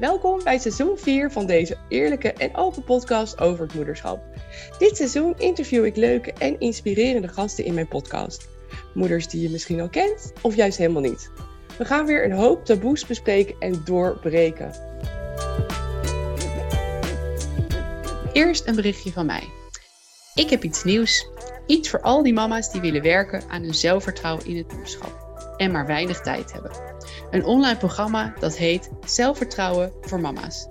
Welkom bij seizoen 4 van deze eerlijke en open podcast over het moederschap. Dit seizoen interview ik leuke en inspirerende gasten in mijn podcast. Moeders die je misschien al kent of juist helemaal niet. We gaan weer een hoop taboes bespreken en doorbreken. Eerst een berichtje van mij. Ik heb iets nieuws. Iets voor al die mama's die willen werken aan hun zelfvertrouwen in het moederschap en maar weinig tijd hebben. Een online programma dat heet Zelfvertrouwen voor Mama's.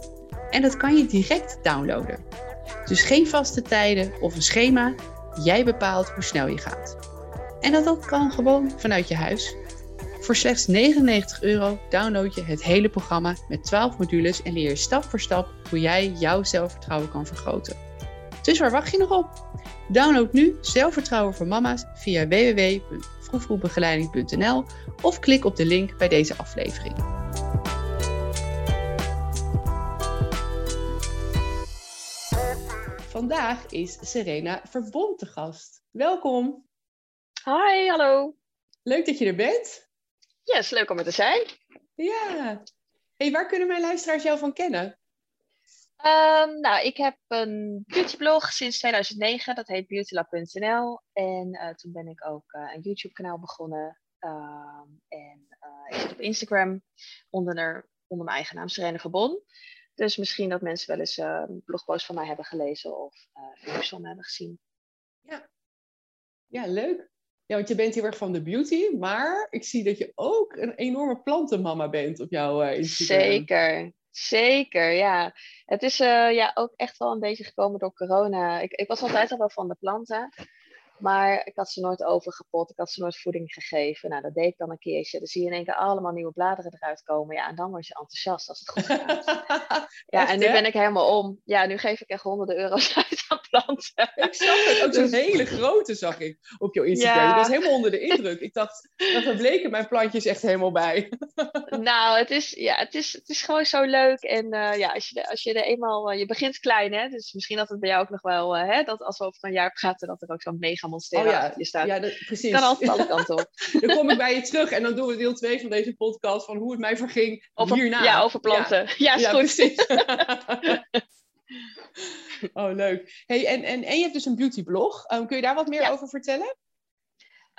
En dat kan je direct downloaden. Dus geen vaste tijden of een schema. Jij bepaalt hoe snel je gaat. En dat, dat kan gewoon vanuit je huis. Voor slechts 99 euro download je het hele programma met 12 modules en leer je stap voor stap hoe jij jouw zelfvertrouwen kan vergroten. Dus waar wacht je nog op? Download nu Zelfvertrouwen voor Mama's via of klik op de link bij deze aflevering. Vandaag is Serena Verbond te gast. Welkom. Hi, hallo. Leuk dat je er bent. Yes, leuk om er te zijn. Ja. Hey, waar kunnen mijn luisteraars jou van kennen? Um, nou, ik heb een beautyblog sinds 2009, dat heet beautylab.nl. En uh, toen ben ik ook uh, een YouTube-kanaal begonnen. Uh, en uh, ik zit op Instagram onder, onder mijn eigen naam, Serena Verbon. Dus misschien dat mensen wel eens een blogpost van mij hebben gelezen of filmpjes van me hebben gezien. Ja. ja, leuk. Ja, want je bent heel erg van de beauty, maar ik zie dat je ook een enorme plantenmama bent op jouw Instagram. Zeker, Zeker, ja. Het is uh, ja, ook echt wel een beetje gekomen door corona. Ik, ik was altijd al wel van de planten. Maar ik had ze nooit overgepot. Ik had ze nooit voeding gegeven. Nou, dat deed ik dan een keertje. Dan zie je in één keer allemaal nieuwe bladeren eruit komen. Ja, en dan word je enthousiast als het goed gaat. ja, echt, en nu hè? ben ik helemaal om. Ja, nu geef ik echt honderden euro's uit aan planten. Ik zag het. Ook zo'n dus... hele grote zag ik op jouw Instagram. Ja. Ik was helemaal onder de indruk. Ik dacht, dan verbleken mijn plantjes echt helemaal bij. nou, het is, ja, het, is, het is gewoon zo leuk. En uh, ja, als je, als je er eenmaal... Uh, je begint klein, hè. Dus misschien dat het bij jou ook nog wel... Uh, hè, dat als we over een jaar praten, dat er ook zo'n mega oh, ja. je staat. Ja, dat, precies. Kan altijd alle kanten op. dan kom ik bij je terug en dan doen we deel 2 van deze podcast van hoe het mij verging over, hierna. Ja, over planten. Ja, ja is ja, goed. Precies. oh, leuk. Hey, en, en, en je hebt dus een beautyblog. Um, kun je daar wat meer over vertellen?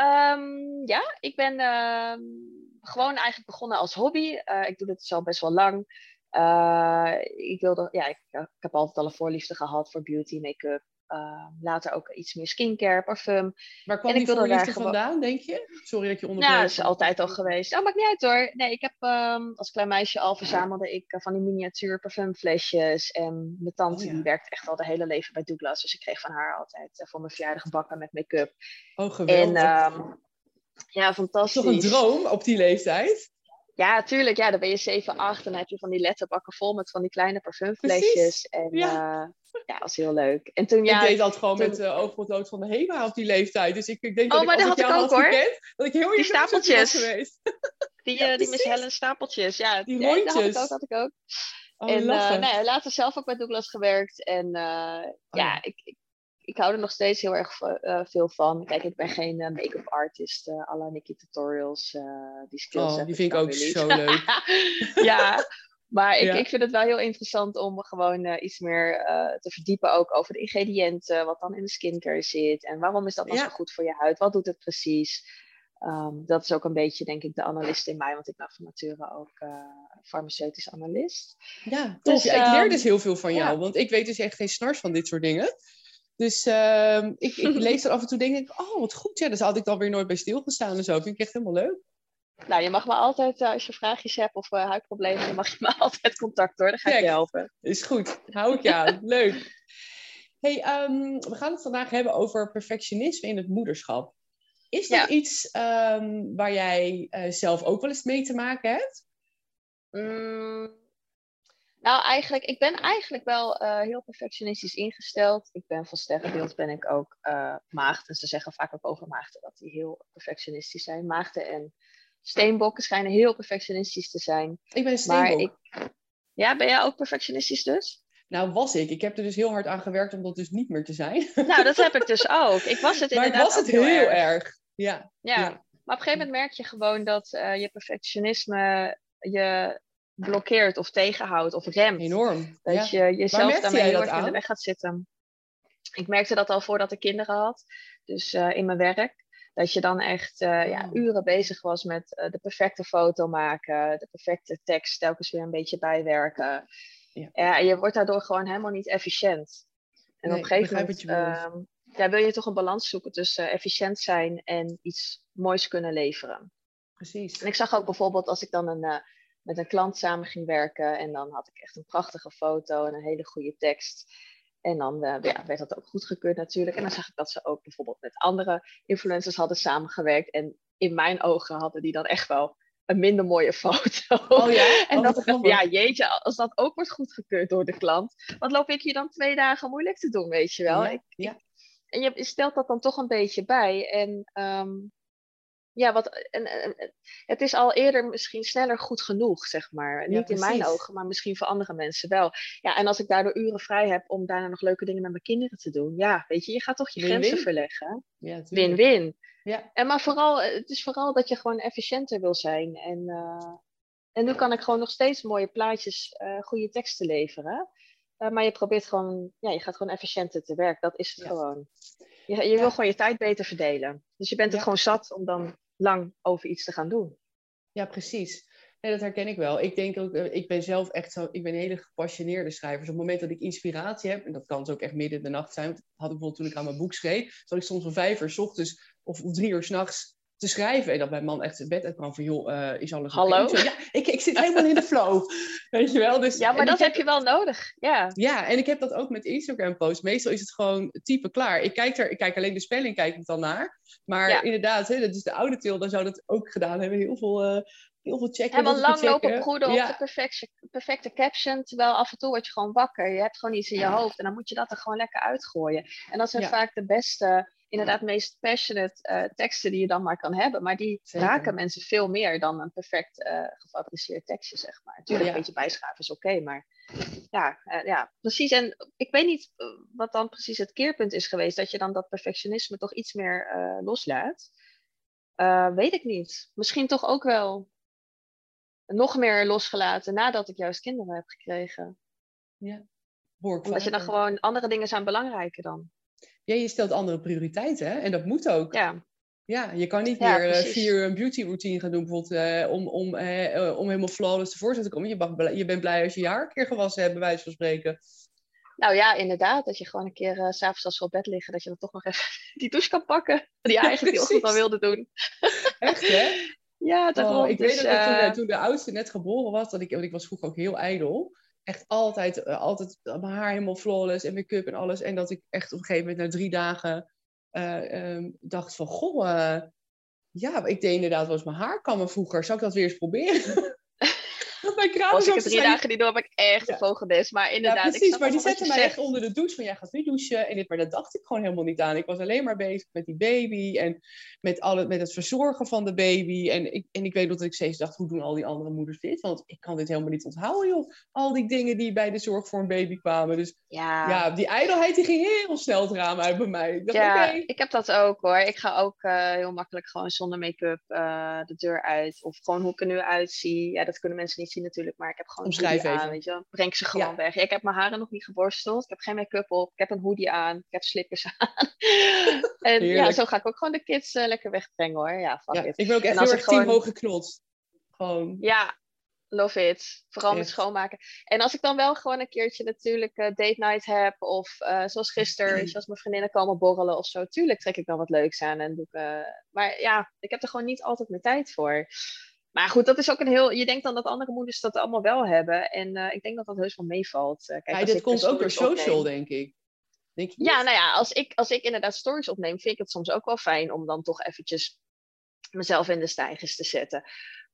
Um, ja, ik ben uh, gewoon eigenlijk begonnen als hobby. Uh, ik doe dit al best wel lang. Uh, ik, wilde, ja, ik, ik, heb altijd al een voorliefde gehad voor beauty, make-up. Uh, later ook iets meer skincare, parfum. Waar kwam en die voorliefde vandaan, denk je? Sorry dat je onderbreekt. Ja, dat is altijd al geweest. Oh, maakt niet uit hoor. Nee, ik heb um, als klein meisje al verzamelde ik uh, van die miniatuur parfumflesjes. En mijn tante oh, ja. die werkt echt al de hele leven bij Douglas. Dus ik kreeg van haar altijd uh, voor mijn verjaardag bakken met make-up. Oh, geweldig. En um, ja, fantastisch. Toch een droom op die leeftijd? Ja, tuurlijk. Ja, dan ben je 7, 8 en dan heb je van die letterbakken vol met van die kleine parfumflesjes. Precies. En ja. Uh, ja, dat was heel leuk. En toen, ja, ik deed dat gewoon toen... met uh, oogpotlood van de HEMA op die leeftijd. Dus ik, ik denk dat oh, ik, als ik jou had, had ook, gekend, dat ik heel die stapeltjes. geweest. Die, uh, ja, die Miss Helen stapeltjes. Ja, die. Ja, dat had ik ook. Had ik ook. Oh, en uh, nee, later zelf ook bij Douglas gewerkt. En uh, oh, ja, ik, ik, ik hou er nog steeds heel erg uh, veel van. Kijk, ik ben geen uh, make-up artist uh, à la Nikki Tutorials. die skills oh, die vind ik ook zo leuk. ja, maar ik, ja. ik vind het wel heel interessant om gewoon iets meer te verdiepen ook over de ingrediënten, wat dan in de skincare zit en waarom is dat dan ja. zo goed voor je huid, wat doet het precies. Um, dat is ook een beetje, denk ik, de analist in mij, want ik ben van nature ook uh, farmaceutisch analist. Ja, dus, ja, ik leer um, dus heel veel van jou, want ik weet dus echt geen snars van dit soort dingen. Dus uh, ik, ik, lees er af en toe denk ik, oh wat goed, ja, daar had ik dan weer nooit bij stilgestaan en zo. Vind ik echt helemaal leuk. Nou, je mag me altijd, uh, als je vraagjes hebt of uh, huidproblemen, dan mag je me altijd contact hoor. Dan ga ik Kijk, je helpen. Is goed, hou ik je aan. Leuk. Hey, um, we gaan het vandaag hebben over perfectionisme in het moederschap. Is dat ja. iets um, waar jij uh, zelf ook wel eens mee te maken hebt? Mm, nou, eigenlijk, ik ben eigenlijk wel uh, heel perfectionistisch ingesteld. Ik ben van sterrenbeeld ben ik ook uh, maagd. En ze zeggen vaak ook over maagden dat die heel perfectionistisch zijn. Maagden en steenbokken schijnen heel perfectionistisch te zijn. Ik ben een steenbok. Maar ik, ja, ben jij ook perfectionistisch dus? Nou, was ik. Ik heb er dus heel hard aan gewerkt om dat dus niet meer te zijn. Nou, dat heb ik dus ook. Ik was het inderdaad Maar ik was het heel, heel erg. erg. Ja. ja. ja. Maar op een gegeven moment merk je gewoon dat uh, je perfectionisme je blokkeert of tegenhoudt of remt. Enorm. Dat je jezelf daarmee heel erg in de weg gaat zitten. Ik merkte dat al voordat ik kinderen had. Dus uh, in mijn werk. Dat je dan echt uh, ja, uren bezig was met uh, de perfecte foto maken. De perfecte tekst telkens weer een beetje bijwerken. Ja. ja je wordt daardoor gewoon helemaal niet efficiënt. En nee, op een gegeven moment uh, ja, wil je toch een balans zoeken tussen efficiënt zijn en iets moois kunnen leveren. Precies. En ik zag ook bijvoorbeeld als ik dan een, met een klant samen ging werken en dan had ik echt een prachtige foto en een hele goede tekst. En dan uh, ja, werd dat ook goedgekeurd natuurlijk. En dan zag ik dat ze ook bijvoorbeeld met andere influencers hadden samengewerkt. En in mijn ogen hadden die dan echt wel een minder mooie foto. Oh ja? en oh, dat ik dacht, ja jeetje, als dat ook wordt goedgekeurd door de klant. Wat loop ik hier dan twee dagen moeilijk te doen, weet je wel. Ja, ik, ja. En je stelt dat dan toch een beetje bij. En um, ja, wat, en, en, het is al eerder misschien sneller goed genoeg, zeg maar. Niet in mijn ogen, maar misschien voor andere mensen wel. Ja, en als ik daardoor uren vrij heb om daarna nog leuke dingen met mijn kinderen te doen. Ja, weet je, je gaat toch je grenzen verleggen. Win-win. Ja. En maar vooral, het is vooral dat je gewoon efficiënter wil zijn. En, uh, en nu kan ik gewoon nog steeds mooie plaatjes, uh, goede teksten leveren. Uh, maar je probeert gewoon, ja, je gaat gewoon efficiënter te werk. Dat is het Ja. gewoon. Je, je wil gewoon je tijd beter verdelen. Dus je bent het gewoon zat om dan lang over iets te gaan doen. Ja, precies. Dat herken ik wel. Ik denk ook, eh, ik ben zelf echt zo, ik ben een hele gepassioneerde schrijver. Dus op het moment dat ik inspiratie heb, en dat kan dus ook echt midden in de nacht zijn, dat had ik bijvoorbeeld toen ik aan mijn boek schreef, zat ik soms om vijf uur s ochtends of om drie uur s'nachts te schrijven. En dat mijn man echt zijn bed uitkwam van, joh, eh, is alles? Hallo? Ja, ik, ik zit helemaal in de flow. Weet je wel? Dus, Ja, maar dat heb- je wel nodig. Ja. Ja, en ik heb dat ook met Instagram-posts. Meestal is het gewoon type klaar. Ik kijk, er, ik kijk alleen de spelling kijk ik dan naar. Maar Ja. inderdaad, hè, dat is de oude til, dan zou dat ook gedaan hebben. Heel veel, eh, heel veel checken. Helemaal lang lopen broeden ja. op de perfecte, perfecte caption. Terwijl af en toe word je gewoon wakker. Je hebt gewoon iets in je hoofd. En dan moet je dat er gewoon lekker uitgooien. En dat zijn Ja. vaak de beste, inderdaad meest passionate eh, teksten die je dan maar kan hebben. Maar die Zeker. raken mensen veel meer dan een perfect eh, gefabriceerd tekstje, zeg maar. Tuurlijk, Ja. een beetje bijschrijven is oké. maar ja, eh, ja, precies. En ik weet niet wat dan precies het keerpunt is geweest. Dat je dan dat perfectionisme toch iets meer loslaat. Weet ik niet. Misschien toch ook wel nog meer losgelaten nadat ik juist kinderen heb gekregen. Hoor ik Omdat je dan gewoon andere dingen zijn belangrijker dan. Ja, je stelt andere prioriteiten, hè? En dat moet ook. Ja, Ja, je kan niet Ja, meer eh, precies. vier uur een beauty routine gaan doen, bijvoorbeeld, eh, om, om, eh, om helemaal flawless tevoorschijn te komen. Je, mag je bent blij als je je haar een keer gewassen hebt, bij wijze van spreken. nou ja, inderdaad. Dat je gewoon een keer s s'avonds als we op bed liggen, dat je dan toch nog even die douche kan pakken. Die je eigenlijk die ochtend al wilde doen. Echt, hè? Ja, daarom. Oh, ik weet Dus, dat toen, eh, eh, toen de oudste net geboren was, dat ik, want ik was vroeger ook heel ijdel. Echt altijd, eh, altijd mijn haar helemaal flawless en make-up en alles. En dat ik echt op een gegeven moment na drie dagen eh, ehm, dacht van, goh, eh, ja, ik deed inderdaad wel eens mijn haar kammen vroeger. Zou ik dat weer eens proberen? was ik er drie dagen niet door, ben ik echt Ja. een. Maar Ja, inderdaad, ik precies. Maar die wel wat zette je mij echt onder de douche van, jij gaat nu douchen. En dit, maar dat dacht ik gewoon helemaal niet aan. Ik was alleen maar bezig met die baby en met, alle, met het verzorgen van de baby. En ik, en ik weet dat ik steeds dacht, hoe doen al die andere moeders dit? Want ik kan dit helemaal niet onthouden, joh. Al die dingen die bij de zorg voor een baby kwamen. Dus Ja, ja, die ijdelheid die ging heel snel het raam uit bij mij. Ik dacht, Ja, ik heb dat ook hoor. Ik ga ook eh, heel makkelijk gewoon zonder make-up eh, de deur uit. Of gewoon hoe ik er nu uitzie. Ja, dat kunnen mensen niet zien natuurlijk, maar ik heb gewoon Omschrijf aan. Weet je, breng ze gewoon Ja. weg. Ja, ik heb mijn haren nog niet geborsteld. Ik heb geen make-up op. Ik heb een hoodie aan. Ik heb slippers aan. en ja, zo ga ik ook gewoon de kids eh, lekker wegbrengen hoor. Ja, fuck Ja, it. ik ben ook echt heel erg team gewoon- hooggeknotst. Gewoon, Ja, love it. Vooral met Echt. schoonmaken. En als ik dan wel gewoon een keertje natuurlijk eh, date night heb, of eh, zoals gisteren, weet je, als mijn vriendinnen komen borrelen of zo, tuurlijk trek ik dan wat leuks aan en doe ik. maar ja, ik heb er gewoon niet altijd meer tijd voor. Maar goed, dat is ook een heel. Je denkt dan dat andere moeders dat allemaal wel hebben. En eh, ik denk dat dat heus wel meevalt. Eh, kijk, ja, dit komt ook door social, opneem- denk ik. Denk je Ja, niet? nou ja, als ik, als ik inderdaad stories opneem, vind ik het soms ook wel fijn om dan toch eventjes mezelf in de stijgers te zetten.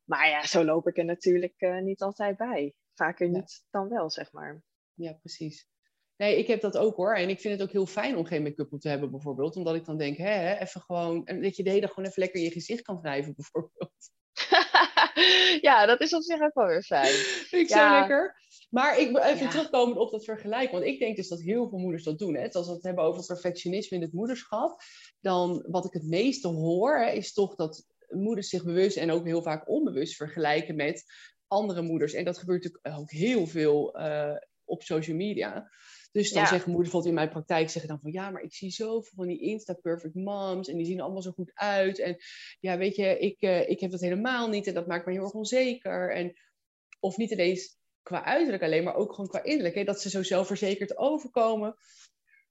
Maar ja, zo loop ik er natuurlijk eh, niet altijd bij. Vaker Ja. niet dan wel, zeg maar. Ja, precies. Nee, ik heb dat ook hoor. En ik vind het ook heel fijn om geen make-up op te hebben, bijvoorbeeld. Omdat ik dan denk, hè, hè, even gewoon... En dat je de hele dag gewoon even lekker in je gezicht kan wrijven, bijvoorbeeld. ja, dat is op zich ook wel weer fijn. Ik Ja. zo lekker. Maar ik wil even Ja. terugkomen op dat vergelijk. Want ik denk dus dat heel veel moeders dat doen. Hè. Als we het hebben over perfectionisme in het moederschap. Dan wat ik het meeste hoor, hè, is toch dat moeders zich bewust en ook heel vaak onbewust vergelijken met andere moeders. En dat gebeurt natuurlijk ook heel veel uh, op social media. Dus dan zeggen moeders bijvoorbeeld in mijn praktijk zeggen dan van ja, maar ik zie zoveel van die Insta perfect moms en die zien er allemaal zo goed uit. En ja, weet je, ik, uh, ik heb dat helemaal niet en dat maakt me heel erg onzeker. En, of niet ineens qua uiterlijk alleen, maar ook gewoon qua innerlijk. Hè, dat ze zo zelfverzekerd overkomen.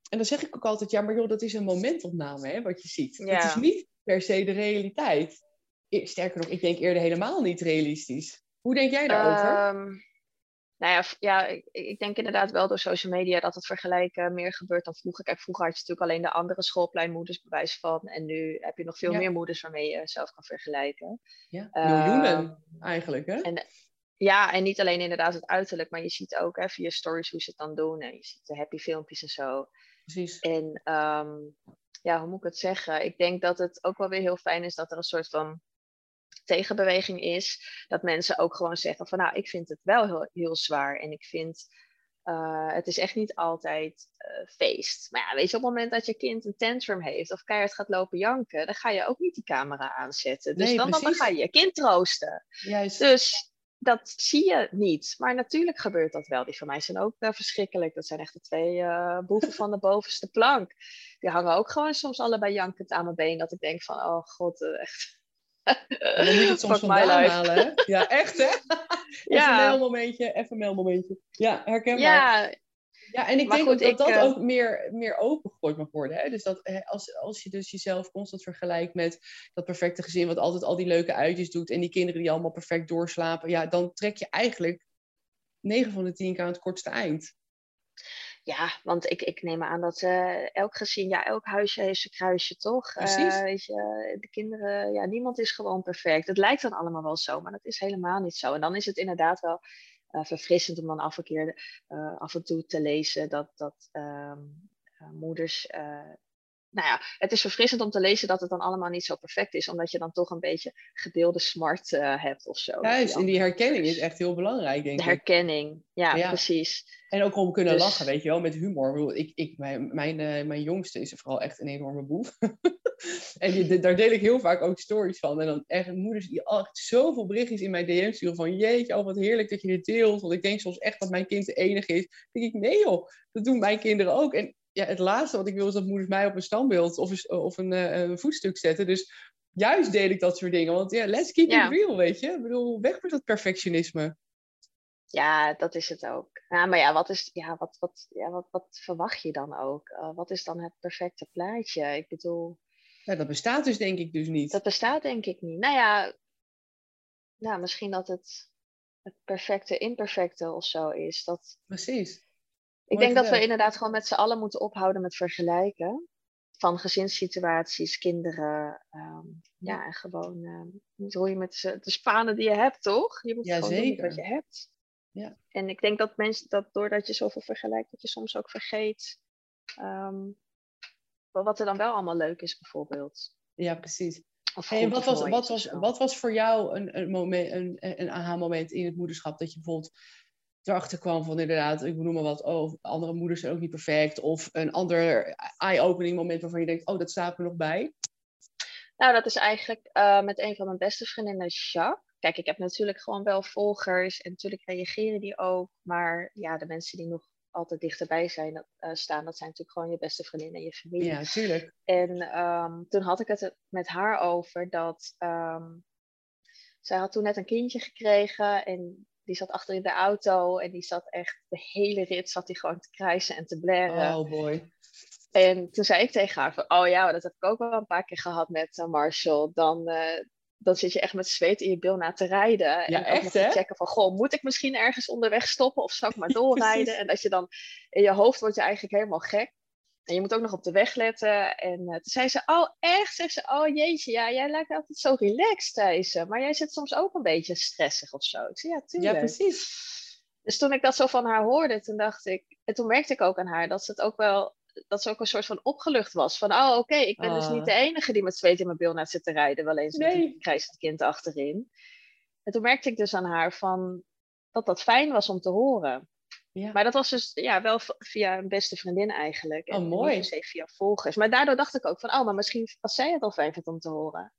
En dan zeg ik ook altijd, ja, maar joh, dat is een momentopname, hè, wat je ziet. Ja. Dat is niet per se de realiteit. Sterker nog, ik denk eerder helemaal niet realistisch. Hoe denk jij daarover? Um, nou ja, ja ik, ik, denk inderdaad wel door social media dat het vergelijken meer gebeurt dan vroeger. Kijk, vroeger had je natuurlijk alleen de andere schoolpleinmoeders bewijs van. En nu heb je nog veel meer moeders waarmee je zelf kan vergelijken. Ja, miljoenen ehm, eigenlijk, hè? En, ja, en niet alleen inderdaad het uiterlijk, maar je ziet ook hè, via stories hoe ze het dan doen. En je ziet de happy filmpjes en zo. Precies. En um, ja, hoe moet ik het zeggen? Ik denk dat het ook wel weer heel fijn is dat er een soort van tegenbeweging is. Dat mensen ook gewoon zeggen van nou, ik vind het wel heel, heel zwaar. En ik vind uh, het is echt niet altijd uh, feest. Maar ja, weet je, op het moment dat je kind een tantrum heeft of keihard gaat lopen janken, dan ga je ook niet die camera aanzetten. Dus dan, dan, ga je je kind troosten. Juist. Dus dat zie je niet. Maar natuurlijk gebeurt dat wel. Die van mij zijn ook uh, verschrikkelijk. Dat zijn echt de twee boeven van de bovenste plank. Die hangen ook gewoon soms allebei jankend aan mijn been. Dat ik denk van, oh god, echt. En dan moet je het soms vandaan halen, hè? Ja, echt, hè? ja. Even een mailmomentje, even een mailmomentje. Ja, herkenbaar. Ja, ja, en ik denk goed, dat dat uh... ook meer, meer opengegooid mag worden. Hè? Dus dat als, als je dus jezelf constant vergelijkt met dat perfecte gezin, wat altijd al die leuke uitjes doet, en die kinderen die allemaal perfect doorslapen, ja, dan trek je eigenlijk 9 van de 10 keer aan het kortste eind. Ja, want ik, ik neem aan dat uh, elk gezin, ja, elk huisje heeft zijn kruisje, toch? Precies. Uh, weet je, de kinderen, ja, niemand is gewoon perfect. Het lijkt dan allemaal wel zo, maar dat is helemaal niet zo. En dan is het inderdaad wel uh, verfrissend om dan af en, keer, af en toe te lezen dat, dat ehm, moeders nou ja, het is verfrissend om te lezen dat het dan allemaal niet zo perfect is, omdat je dan toch een beetje gedeelde smart uh, hebt of zo. Juist, en die herkenning is echt heel belangrijk, denk ik. De herkenning, ja, precies. En ook om kunnen dus lachen, weet je wel, met humor. Ik, ik, mijn, mijn, uh, mijn jongste is vooral echt een enorme boef. en die, daar deel ik heel vaak ook stories van. En dan echt moeders die echt zoveel berichtjes in mijn DM sturen van jeetje, oh wat heerlijk dat je dit deelt. Want ik denk soms echt dat mijn kind de enige is. Dan denk ik, nee joh, dat doen mijn kinderen ook. En ja, het laatste wat ik wil is dat moeders mij op een standbeeld of een, of een, uh, een voetstuk zetten. Dus juist deel ik dat soort dingen. Want ja, let's keep it real, weet je. Ik bedoel, weg met dat perfectionisme. Ja, dat is het ook. Maar ja, wat, is, ja, wat, wat, ja, wat, wat verwacht je dan ook? Uh, wat is dan het perfecte plaatje? Ik bedoel... Ja, dat bestaat dus denk ik dus niet. Dat bestaat denk ik niet. Nou ja, nou, misschien dat het het perfecte imperfecte of zo is. Dat... Precies. Ik denk dat we inderdaad gewoon met z'n allen moeten ophouden met vergelijken. Van gezinssituaties, kinderen. Ehm, ja. en gewoon uh, hoe je met de spanen die je hebt, toch? Je moet ja, gewoon zeker. doen wat je hebt. Ja. En ik denk dat mensen dat doordat je zoveel vergelijkt, dat je soms ook vergeet um, wat er dan wel allemaal leuk is, bijvoorbeeld. Ja, precies. Hey, wat, was, wat, was, wat was voor jou een, een, moment, een, een aha-moment in het moederschap? Dat je bijvoorbeeld erachter kwam van inderdaad, ik noem maar wat, oh, andere moeders zijn ook niet perfect. Of een ander eye-opening moment waarvan je denkt, oh, dat staat er nog bij. Nou, dat is eigenlijk uh, met een van mijn beste vriendinnen, Jacques. Kijk, ik heb natuurlijk gewoon wel volgers en natuurlijk reageren die ook. Maar ja, de mensen die nog altijd dichterbij zijn, uh, staan, dat zijn natuurlijk gewoon je beste vriendinnen en je familie. Ja, tuurlijk. En um, toen had ik het met haar over dat um, zij had toen net een kindje gekregen en die zat achter in de auto en die zat echt de hele rit zat die gewoon te krijsen en te blaren. Oh boy. En toen zei ik tegen haar van, oh ja, dat heb ik ook wel een paar keer gehad met uh, Marshall. Dan, uh, dan zit je echt met zweet in je bil na te rijden. Ja, en echt, te checken van, goh, moet ik misschien ergens onderweg stoppen of zal ik maar doorrijden? en dat je dan, in je hoofd word je eigenlijk helemaal gek. En je moet ook nog op de weg letten. En uh, toen zei ze, oh echt? Zegt ze, oh jeetje, ja, jij lijkt altijd zo relaxed, ze. Maar jij zit soms ook een beetje stressig of zo. Ik zei, ja, tuurlijk. Ja, precies. Dus toen ik dat zo van haar hoorde, toen dacht ik... En toen merkte ik ook aan haar dat ze het ook wel... Dat ze ook een soort van opgelucht was. Van, oh oké, ik ben dus niet ah. de enige die met zweet in mijn bil naar zit te rijden. Wel eens nee. met een krijzend kind achterin. En toen merkte ik dus aan haar van... Dat dat fijn was om te horen. Ja. Maar dat was dus ja, wel via een beste vriendin eigenlijk. En oh, mooi. Niet via volgers. Maar daardoor dacht ik ook van, oh, maar misschien als zij het al fijn vindt om te horen,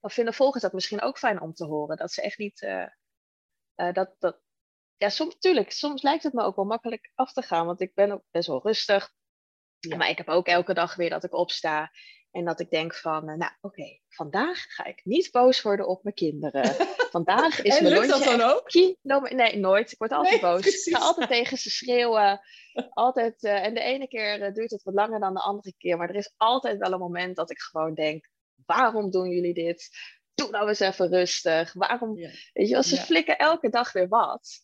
dan vinden volgers dat misschien ook fijn om te horen. Dat ze echt niet uh, uh, dat, dat, ja, soms, tuurlijk, soms lijkt het me ook wel makkelijk af te gaan, want ik ben ook best wel rustig. Maar ik heb ook elke dag weer dat ik opsta en dat ik denk van, uh, nou oké, vandaag ga ik niet boos worden op mijn kinderen. Vandaag is en mijn lukt dat dan ook? Nee, nooit. Ik word altijd Nee, boos. precies. Ik ga altijd tegen ze schreeuwen. Altijd, eh, en de ene keer eh, duurt het wat langer dan de andere keer. Maar er is altijd wel een moment dat ik gewoon denk, waarom doen jullie dit? Doe nou eens even rustig. Waarom, Ja. weet je ze Ja. flikken elke dag weer wat.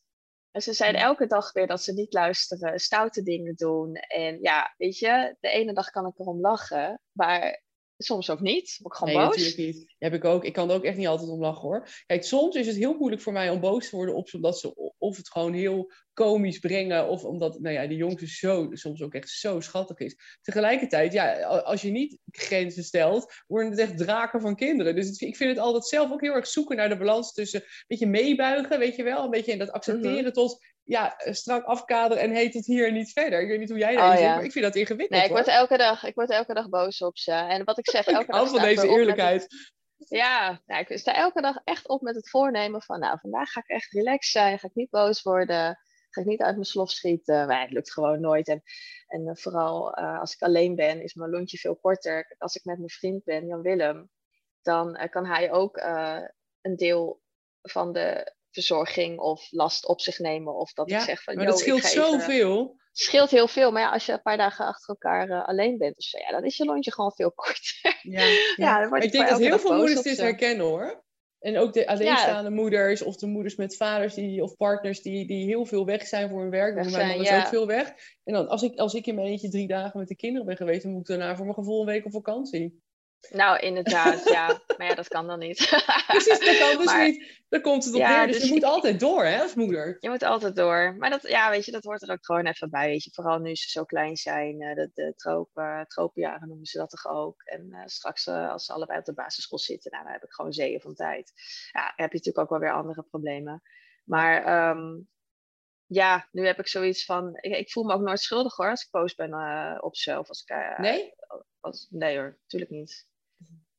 En ze Ja. elke dag weer dat ze niet luisteren, stoute dingen doen. En ja, weet je, de ene dag kan ik erom lachen, maar soms ook niet. Word ik gewoon Nee, boos. natuurlijk niet. Heb ik ook. Ik kan er ook echt niet altijd om lachen hoor. Kijk, soms is het heel moeilijk voor mij om boos te worden op ze, omdat ze of het gewoon heel komisch brengen, of omdat, nou ja, die jongste zo soms ook echt zo schattig is. Tegelijkertijd, ja, als je niet grenzen stelt, worden het echt draken van kinderen. Dus het- ik vind het altijd zelf ook heel erg zoeken naar de balans tussen een beetje meebuigen, weet je wel, een beetje in dat accepteren Mhm. tot ja, strak afkaderen en heet tot hier en niet verder. Ik weet niet hoe jij Oh, daarin zit, ja. maar ik vind dat ingewikkeld Nee, ik hoor. word elke dag, ik word elke dag boos op ze. En wat ik zeg, elke Ik dag hou van deze het- eerlijkheid. Ja, nou, ik sta elke dag echt op met het voornemen van, nou, vandaag ga ik echt relaxed zijn, ga ik niet boos worden, ga ik niet uit mijn slof schieten. Maar het lukt gewoon nooit. En, en eh, vooral eh, als ik alleen ben, is mijn lontje veel korter. Als ik met mijn vriend ben, Jan Willem, dan eh, kan hij ook eh, een deel van de verzorging of last op zich nemen. Of dat Ja, ik zeg van, maar "Yo, dat scheelt zoveel. Het scheelt heel veel, maar ja, als je een paar dagen achter elkaar eh, alleen bent, of zo, ja, dan is je lontje gewoon veel korter. Ja, Ja, dan ik denk dat heel veel moeders dit herkennen hoor. En ook de alleenstaande moeders of de moeders met vaders die, of partners die, die heel veel weg zijn voor hun werk. Weg Mijn zijn, man is ja. ook veel weg. En dan, als, ik, als ik in mijn eentje drie dagen met de kinderen ben geweest, dan moet ik daarna voor mijn gevoel een week op vakantie. Nou, inderdaad, ja. Maar ja, dat kan dan niet. Precies, dat kan dus Maar- niet. Dan komt het op Ja, neer. Dus, dus je moet altijd door hè, als moeder. Je moet altijd door. Maar dat, ja, weet je, dat hoort er ook gewoon even bij. Weet je. Vooral nu ze zo klein zijn. eh, de, de tropen, tropenjaren noemen ze dat toch ook. En eh, straks eh, als ze allebei op de basisschool zitten, nou, dan heb ik gewoon zeeën van tijd. Ja, heb je natuurlijk ook wel weer andere problemen. Maar ehm, ja, nu heb ik zoiets van... Ik, ik voel me ook nooit schuldig hoor, als ik boos ben eh, op ze. Of als ik... eh, Nee? als- nee hoor, natuurlijk niet.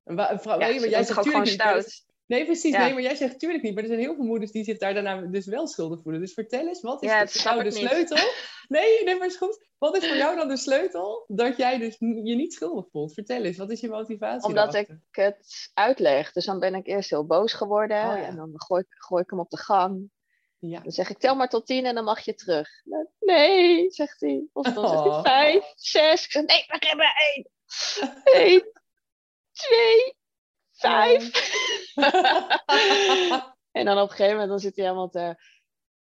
Wa- een vrouw, Ja, nee, maar jij zegt gewoon niet. stout. Nee, precies. Ja. Nee, maar jij zegt tuurlijk niet. Maar er zijn heel veel moeders die zich daar daarna dus wel schuldig voelen. Dus vertel eens, wat is Ja, voor jou de niet. sleutel? Nee, nee, maar is goed. Wat is voor jou dan de sleutel dat jij dus je niet schuldig voelt? Vertel eens, wat is je motivatie Omdat daarachter? ik het uitleg. Dus dan ben ik eerst heel boos geworden. Oh, ja. En dan gooi ik hem op de gang. Ja. Dan zeg ik, tel maar tot tien en dan mag je terug. Nee, zegt hij. Of dan zegt Oh. hij vijf, zes. Ik zeg, nee, we hebben één. Eén, twee, vijf. En dan op een gegeven moment dan zit hij helemaal te,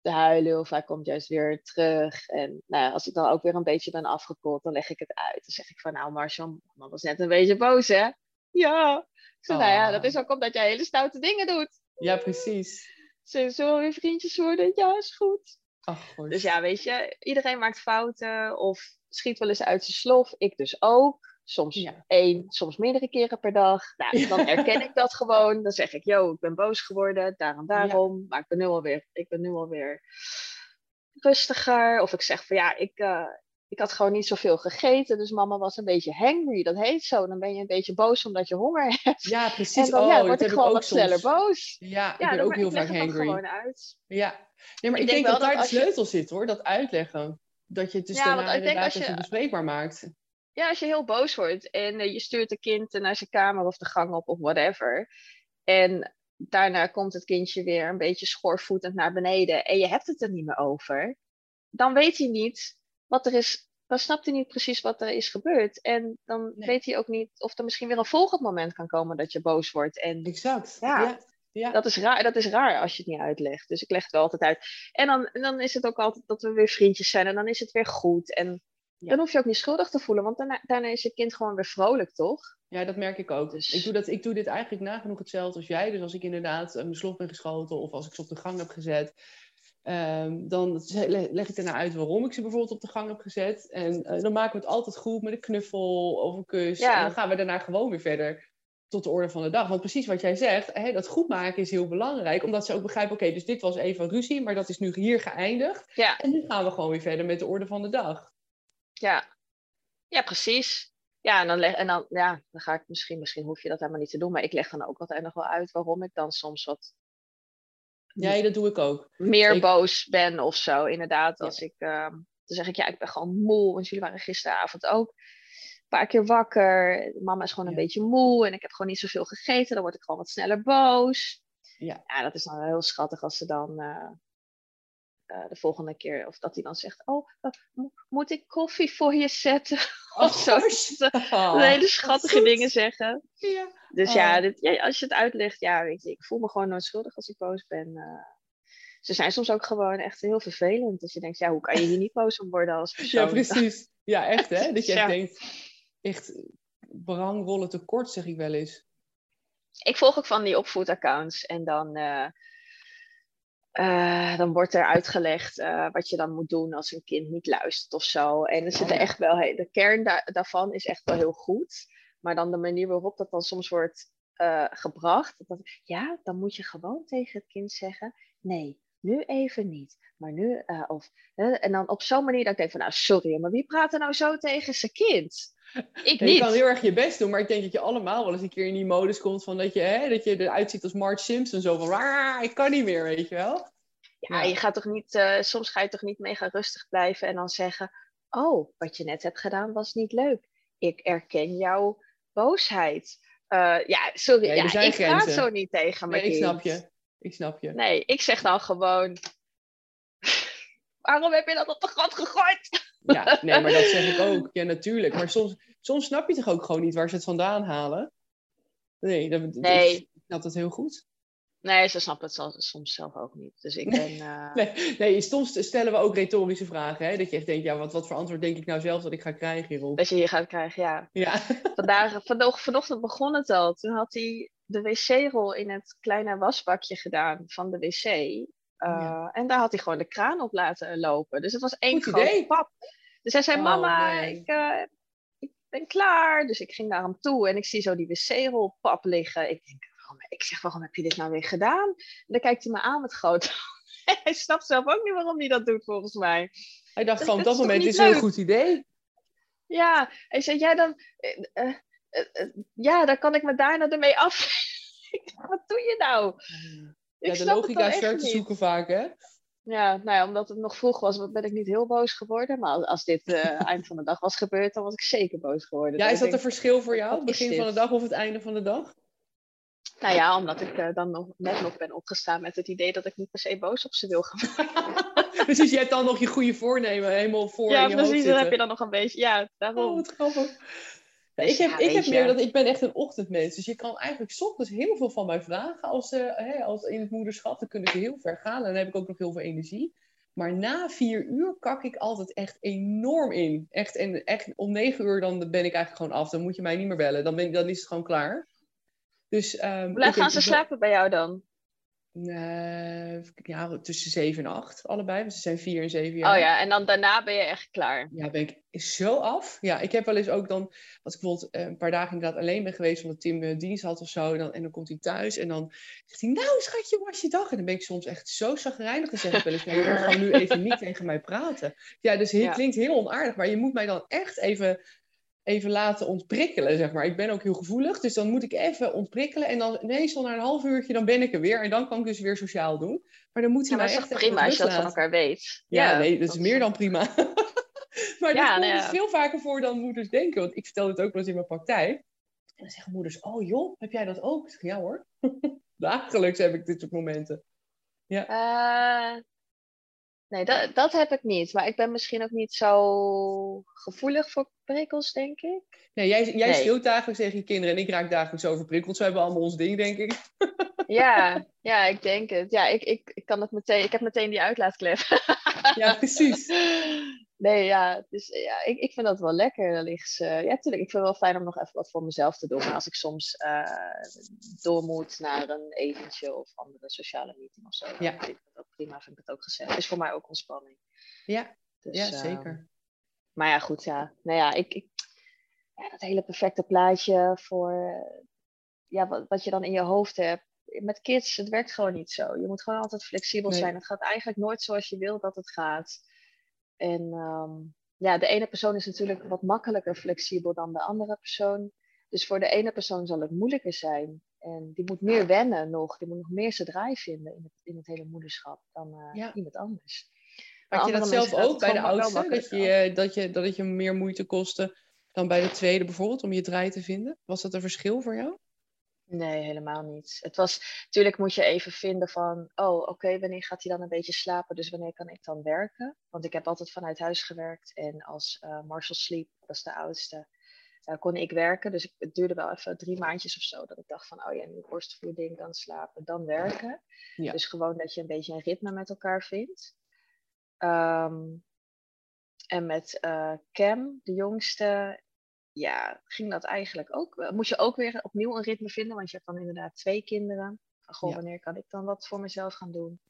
te huilen. Of hij komt juist weer terug. En nou als ik dan ook weer een beetje ben afgekoeld, dan leg ik het uit. Dan zeg ik van, nou Marshall, mama was net een beetje boos, hè? Ja. Ik zeg, nou ja, Oh. dat is ook omdat jij hele stoute dingen doet. ja, precies. Ze zullen weer vriendjes worden? Ja, is goed. Ach, goed. Dus ja, weet je, iedereen maakt fouten of schiet wel eens uit zijn slof. Ik dus ook. Soms Ja. één, soms meerdere keren per dag. Nou, dan herken ik dat gewoon. Dan zeg ik, yo, ik ben boos geworden, daarom, daarom. Maar ik ben nu alweer, ik ben nu alweer rustiger. Of ik zeg van ja, ik, eh, ik had gewoon niet zoveel gegeten. Dus mama was een beetje hangry. Dat heet zo. Dan ben je een beetje boos omdat je honger hebt. Ja, precies. En dan oh, ja, word ik gewoon ook wat sneller boos. Ja, ik Ja, ben dan- ook heel vaak dan hangry. gewoon uit. Ja. Nee, maar Ik ik, denk dat dat daar de je- sleutel zit hoor, dat uitleggen. Dat je het dus Ja, want daarna ik denk inderdaad als je- bespreekbaar maakt. Ja, als je heel boos wordt en eh, je stuurt een kind naar zijn kamer of de gang op of whatever. En daarna komt het kindje weer een beetje schoorvoetend naar beneden en je hebt het er niet meer over. Dan weet hij niet wat er is. Dan snapt hij niet precies wat er is gebeurd. En dan Nee. weet hij ook niet of er misschien weer een volgend moment kan komen dat je boos wordt. En Exact. Ja. ja. ja. dat is, raar, dat is raar als je het niet uitlegt. Dus ik leg het wel altijd uit. En dan, dan is het ook altijd dat we weer vriendjes zijn en dan is het weer goed. En Ja. dan hoef je ook niet schuldig te voelen, want daarna, daarna is je kind gewoon weer vrolijk, toch? Ja, dat merk ik ook. Dus- Ik, doe dat, ik doe dit eigenlijk nagenoeg hetzelfde als jij. Dus als ik inderdaad eh, mijn slof ben geschoten of als ik ze op de gang heb gezet, ehm, dan leg ik daarna uit waarom ik ze bijvoorbeeld op de gang heb gezet. En eh, dan maken we het altijd goed met een knuffel of een kus. Ja. En dan gaan we daarna gewoon weer verder tot de orde van de dag. Want precies wat jij zegt, hè, dat goed maken is heel belangrijk. Omdat ze ook begrijpen, oké, dus dit was even ruzie, maar dat is nu hier geëindigd. Ja, En nu gaan we gewoon weer verder met de orde van de dag. ja. Ja, precies. Ja, en dan, leg, en dan, ja, dan ga ik misschien, misschien hoef je dat helemaal niet te doen, maar ik leg dan ook altijd nog wel uit waarom ik dan soms wat Ja, dat doe ik ook. Meer boos ben of zo, inderdaad. Als ik, ehm, dan zeg ik, ja, ik ben gewoon moe. Want jullie waren gisteravond ook een paar keer wakker. Mama is gewoon een beetje moe en ik heb gewoon niet zoveel gegeten. Dan word ik gewoon wat sneller boos. Ja, ja dat is dan heel schattig als ze dan uh, uh, de volgende keer, of dat hij dan zegt: Oh, uh, moet ik koffie voor je zetten? of zo. Oh, hele schattige dingen zeggen. Ja. Dus ja, oh. dit, ja, als je het uitlegt, ja, weet je, ik voel me gewoon nooit schuldig als ik boos ben. ze zijn soms ook gewoon echt heel vervelend. Dus je denkt, ja, hoe kan je hier niet boos om worden als persoon? Ja, precies. Ja, echt hè? Dat je echt denkt, echt berangrollen tekort, zeg ik wel eens ik volg ook van die opvoedaccounts en dan, uh, uh, dan wordt er uitgelegd uh, wat je dan moet doen als een kind niet luistert of zo. En er zit er echt wel, de kern daarvan is echt wel heel goed. Maar dan de manier waarop dat dan soms wordt gebracht. Dat, ja, dan moet je gewoon tegen het kind zeggen: nee, nu even niet. Maar nu, of, en dan op zo'n manier dat ik denk van, nou sorry, maar wie praat er nou zo tegen zijn kind? Ik niet. Je kan heel erg je best doen, maar ik denk dat je allemaal wel eens een keer in die modus komt van dat je, hè, dat je eruit ziet als Marge Simpson. Zo van, ik kan niet meer, weet je wel. Ja, je gaat toch niet, uh, soms ga je toch niet mega rustig blijven en dan zeggen, oh, wat je net hebt gedaan was niet leuk. Ik erken jouw boosheid. Uh, ja, sorry, ja, ik ga zo niet tegen mijn nee, Ik snap je, ik snap je. Nee, ik zeg dan gewoon, waarom heb je dat op de grond gegooid? Ja, nee, maar dat zeg ik ook. Ja, natuurlijk. Maar soms, soms snap je toch ook gewoon niet waar ze het vandaan halen? Nee, dat, nee. ik snap dat heel goed. Nee, ze snappen het soms zelf ook niet. Dus ik ben... Uh... Nee, nee, soms stellen we ook retorische vragen. Hè? Dat je echt denkt, ja, wat, wat voor antwoord denk ik nou zelf dat ik ga krijgen hierop? Dat je hier gaat krijgen, ja. ja. Vandaag, vanochtend begon het al. Toen had hij de wc-rol in het kleine wasbakje gedaan van de wc. Uh, En daar had hij gewoon de kraan op laten lopen. Dus het was één groot pap. Dus hij zei, oh, mama, ik, uh, ik, ben klaar. Dus ik ging naar hem toe en ik zie zo die wc-rol pap liggen. Ik denk, waarom, ik zeg, waarom heb je dit nou weer gedaan? En dan kijkt hij me aan met grote Hij snapt zelf ook niet waarom hij dat doet, volgens mij. Hij dacht gewoon, op dat moment is het een goed idee. Ja, hij zei, ja, dan... Uh, ja, dan kan ik me daarna ermee af. wat doe je nou? Ja, de logica is ver te zoeken vaak, hè? Ja, nou ja, omdat het nog vroeg was, ben ik niet heel boos geworden. Maar als dit uh, eind van de dag was gebeurd, dan was ik zeker boos geworden. Ja, is dat een verschil voor jou? Het begin van de dag of het einde van de dag? Nou ja, omdat ik uh, dan nog, net nog ben opgestaan met het idee dat ik niet per se boos op ze wil gaan Precies, je hebt dan nog je goede voornemen helemaal voor ja, in je precies, dan heb je dan nog een beetje. Ja, daarom. Oh, wat grappig. Dus ik heb, ik heb meer dat ik ben echt een ochtendmens. Dus je kan eigenlijk ochtends heel veel van mij vragen. Als, uh, hè, als in het moederschap, dan kunnen ze heel ver gaan. En dan heb ik ook nog heel veel energie. Maar na vier uur kak ik altijd echt enorm in. Echt, en echt om negen uur dan ben ik eigenlijk gewoon af. Dan moet je mij niet meer bellen. Dan, ben ik, dan is het gewoon klaar. Dus, um, Hoe laat gaan ze slapen bij jou dan? Uh, ja, tussen 7 en 8 allebei. Want ze zijn 4 en 7 jaar. Oh ja, en dan daarna ben je echt klaar. Ja, ben ik zo af. Ja, ik heb wel eens ook dan, als ik bijvoorbeeld eh, een paar dagen inderdaad alleen ben geweest, omdat Tim uh, dienst had of zo, dan, en dan komt hij thuis en dan zegt hij, nou schatje, hoe was je dag? En dan ben ik soms echt zo zagrijnig en zeg ik wel eens, nee, gewoon nu even niet tegen mij praten. Ja, dus het ja. klinkt heel onaardig, maar je moet mij dan echt even even laten ontprikkelen, zeg maar. Ik ben ook heel gevoelig, dus dan moet ik even ontprikkelen. En dan ineens al na een half uurtje, dan ben ik er weer. En dan kan ik dus weer sociaal doen. Maar dan moet hij ja, mij echt prima als je dat van elkaar weet. Ja, ja nee, dat, is meer dan prima. maar ja, dat komt dus veel vaker voor dan moeders denken. Want ik vertel het ook wel eens in mijn praktijk. En dan zeggen moeders, oh joh, heb jij dat ook? Ik zeg, ja hoor. Dagelijks heb ik dit soort momenten. Ja. Uh, Nee, dat, dat heb ik niet. Maar ik ben misschien ook niet zo gevoelig voor prikkels, denk ik. Nee, jij, jij nee. schreeuwt dagelijks tegen je kinderen en ik raak dagelijks overprikkeld. Ze hebben allemaal ons ding, denk ik. Ja, ja, ik denk het. Ja, ik, ik, ik kan het meteen. Ik heb meteen die uitlaatklep. Ja, precies. Nee, ja, dus ja, ik, ik vind dat wel lekker. Dan ligt ja, natuurlijk. Ik vind het wel fijn om nog even wat voor mezelf te doen. Maar als ik soms uh, door moet naar een etentje of andere sociale meeting of zo, ja. Prima. Vind ik het ook gezellig. Het is voor mij ook ontspanning. Ja, dus, ja zeker. Uh, maar ja, goed, ja. Nou ja, ik, ik ja, dat hele perfecte plaatje voor ja, wat, wat je dan in je hoofd hebt met kids, het werkt gewoon niet zo. Je moet gewoon altijd flexibel nee. zijn. Het gaat eigenlijk nooit zoals je wilt dat het gaat. En um, ja, de ene persoon is natuurlijk wat makkelijker flexibel dan de andere persoon. Dus voor de ene persoon zal het moeilijker zijn. En die moet meer wennen nog. Die moet nog meer zijn draai vinden in het, in het hele moederschap dan uh, iemand anders. Had je dat zelf ook bij de oudste? Dat je, dat, je, dat het je meer moeite kostte dan bij de tweede bijvoorbeeld om je draai te vinden? Was dat een verschil voor jou? Nee, helemaal niet. Het was, natuurlijk moet je even vinden van, oh oké, wanneer gaat hij dan een beetje slapen, dus wanneer kan ik dan werken? Want ik heb altijd vanuit huis gewerkt en als uh, Marshall sliep, dat is de oudste, uh, kon ik werken. Dus het duurde wel even drie maandjes of zo, dat ik dacht van, oh ja, nu borstvoeding, dan slapen, dan werken. Ja. Dus gewoon dat je een beetje een ritme met elkaar vindt. Um, en met uh, Cam, de jongste, ja, ging dat eigenlijk ook. Moest je ook weer opnieuw een ritme vinden, want je hebt dan inderdaad twee kinderen. Goh, wanneer kan ik dan wat voor mezelf gaan doen?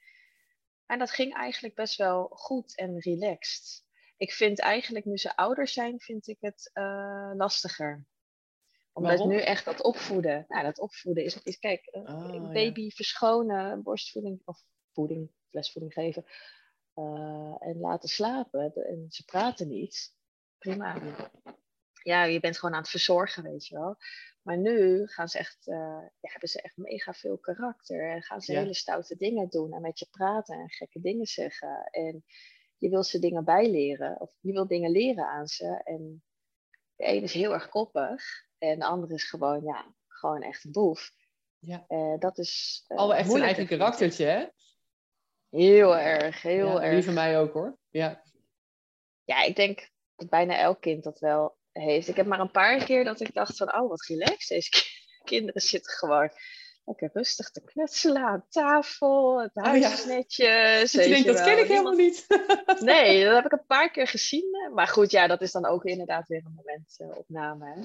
En dat ging eigenlijk best wel goed en relaxed. Ik vind eigenlijk, nu ze ouder zijn, vind ik het uh, lastiger. Omdat Waarom? nu echt dat opvoeden. Nou, dat opvoeden is, is kijk, oh, baby ja. verschonen, borstvoeding of voeding, flesvoeding geven. Uh, en laten slapen. En ze praten niet. Prima ja, je bent gewoon aan het verzorgen, weet je wel. Maar nu gaan ze echt, uh, ja, hebben ze echt mega veel karakter. En gaan ze hele stoute dingen doen. En met je praten en gekke dingen zeggen. En je wil ze dingen bijleren. Of je wil dingen leren aan ze. En de ene is heel erg koppig. En de andere is gewoon, ja, gewoon echt een boef. Ja. Uh, dat is. Uh, echt een eigen karaktertje, hè? Heel erg, heel ja, erg. Die van mij ook hoor. Ja. Ja, ik denk dat bijna elk kind dat wel heeft. Ik heb maar een paar keer dat ik dacht van, oh wat relaxed. Deze kinderen zitten gewoon lekker rustig te knutselen aan tafel. Het huis oh, ja. is netjes. Ik denk, dat ken ik helemaal niet. nee, dat heb ik een paar keer gezien. Maar goed, ja, dat is dan ook inderdaad weer een momentopname. Uh,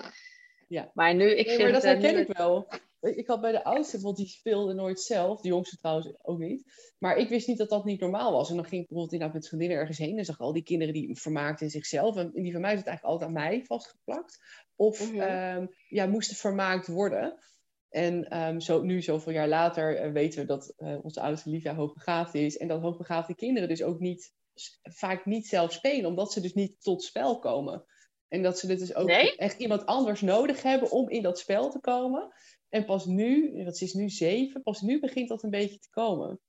ja. Maar nu, ik nee, vind... Maar dat herken ik wel. Ik had bij de oudste, want die speelde nooit zelf. De jongste trouwens ook niet. Maar ik wist niet dat dat niet normaal was. En dan ging ik bijvoorbeeld inderdaad met vriendinnen ergens heen. En zag al die kinderen die vermaakten zichzelf. En die van mij het eigenlijk altijd aan mij vastgeplakt. Of mm ja, moesten vermaakt worden. En um, zo, nu, zoveel jaar later, uh, weten we dat uh, onze oudste Livia hoogbegaafd is. En dat hoogbegaafde kinderen dus ook niet, vaak niet zelf spelen. Omdat ze dus niet tot spel komen. En dat ze dus ook echt iemand anders nodig hebben om in dat spel te komen. En pas nu, dat is nu zeven, pas nu begint dat een beetje te komen.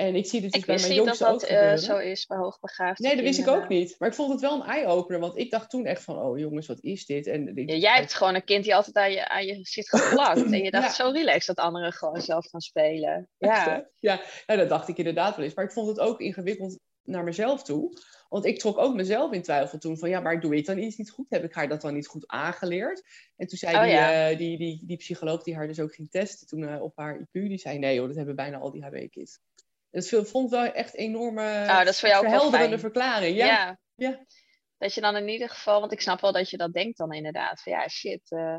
En ik zie dit dus bij mijn jongste ook dat dat uh, zo is bij hoogbegaafde Nee, dat wist ik ook niet. Maar ik vond het wel een eye-opener. Want ik dacht toen echt van, oh jongens, wat is dit? En ja, jij hebt gewoon een kind die altijd aan je, aan je zit geplakt. en je dacht zo relaxed dat anderen gewoon zelf gaan spelen. Ja, ja. ja, dat dacht ik inderdaad wel eens. Maar ik vond het ook ingewikkeld naar mezelf toe. Want ik trok ook mezelf in twijfel toen van ja, maar doe ik dan iets niet goed? Heb ik haar dat dan niet goed aangeleerd? En toen zei oh, die, ja. uh, die, die, die, psycholoog die haar dus ook ging testen toen uh, op haar IQ, die zei nee hoor, dat hebben bijna al die HB-kids. Dus ik vond wel echt enorme oh, dat verhelderende verklaring. Ja. ja. ja. Dat je dan in ieder geval, want ik snap wel dat je dat denkt dan inderdaad. Van ja, shit. Uh,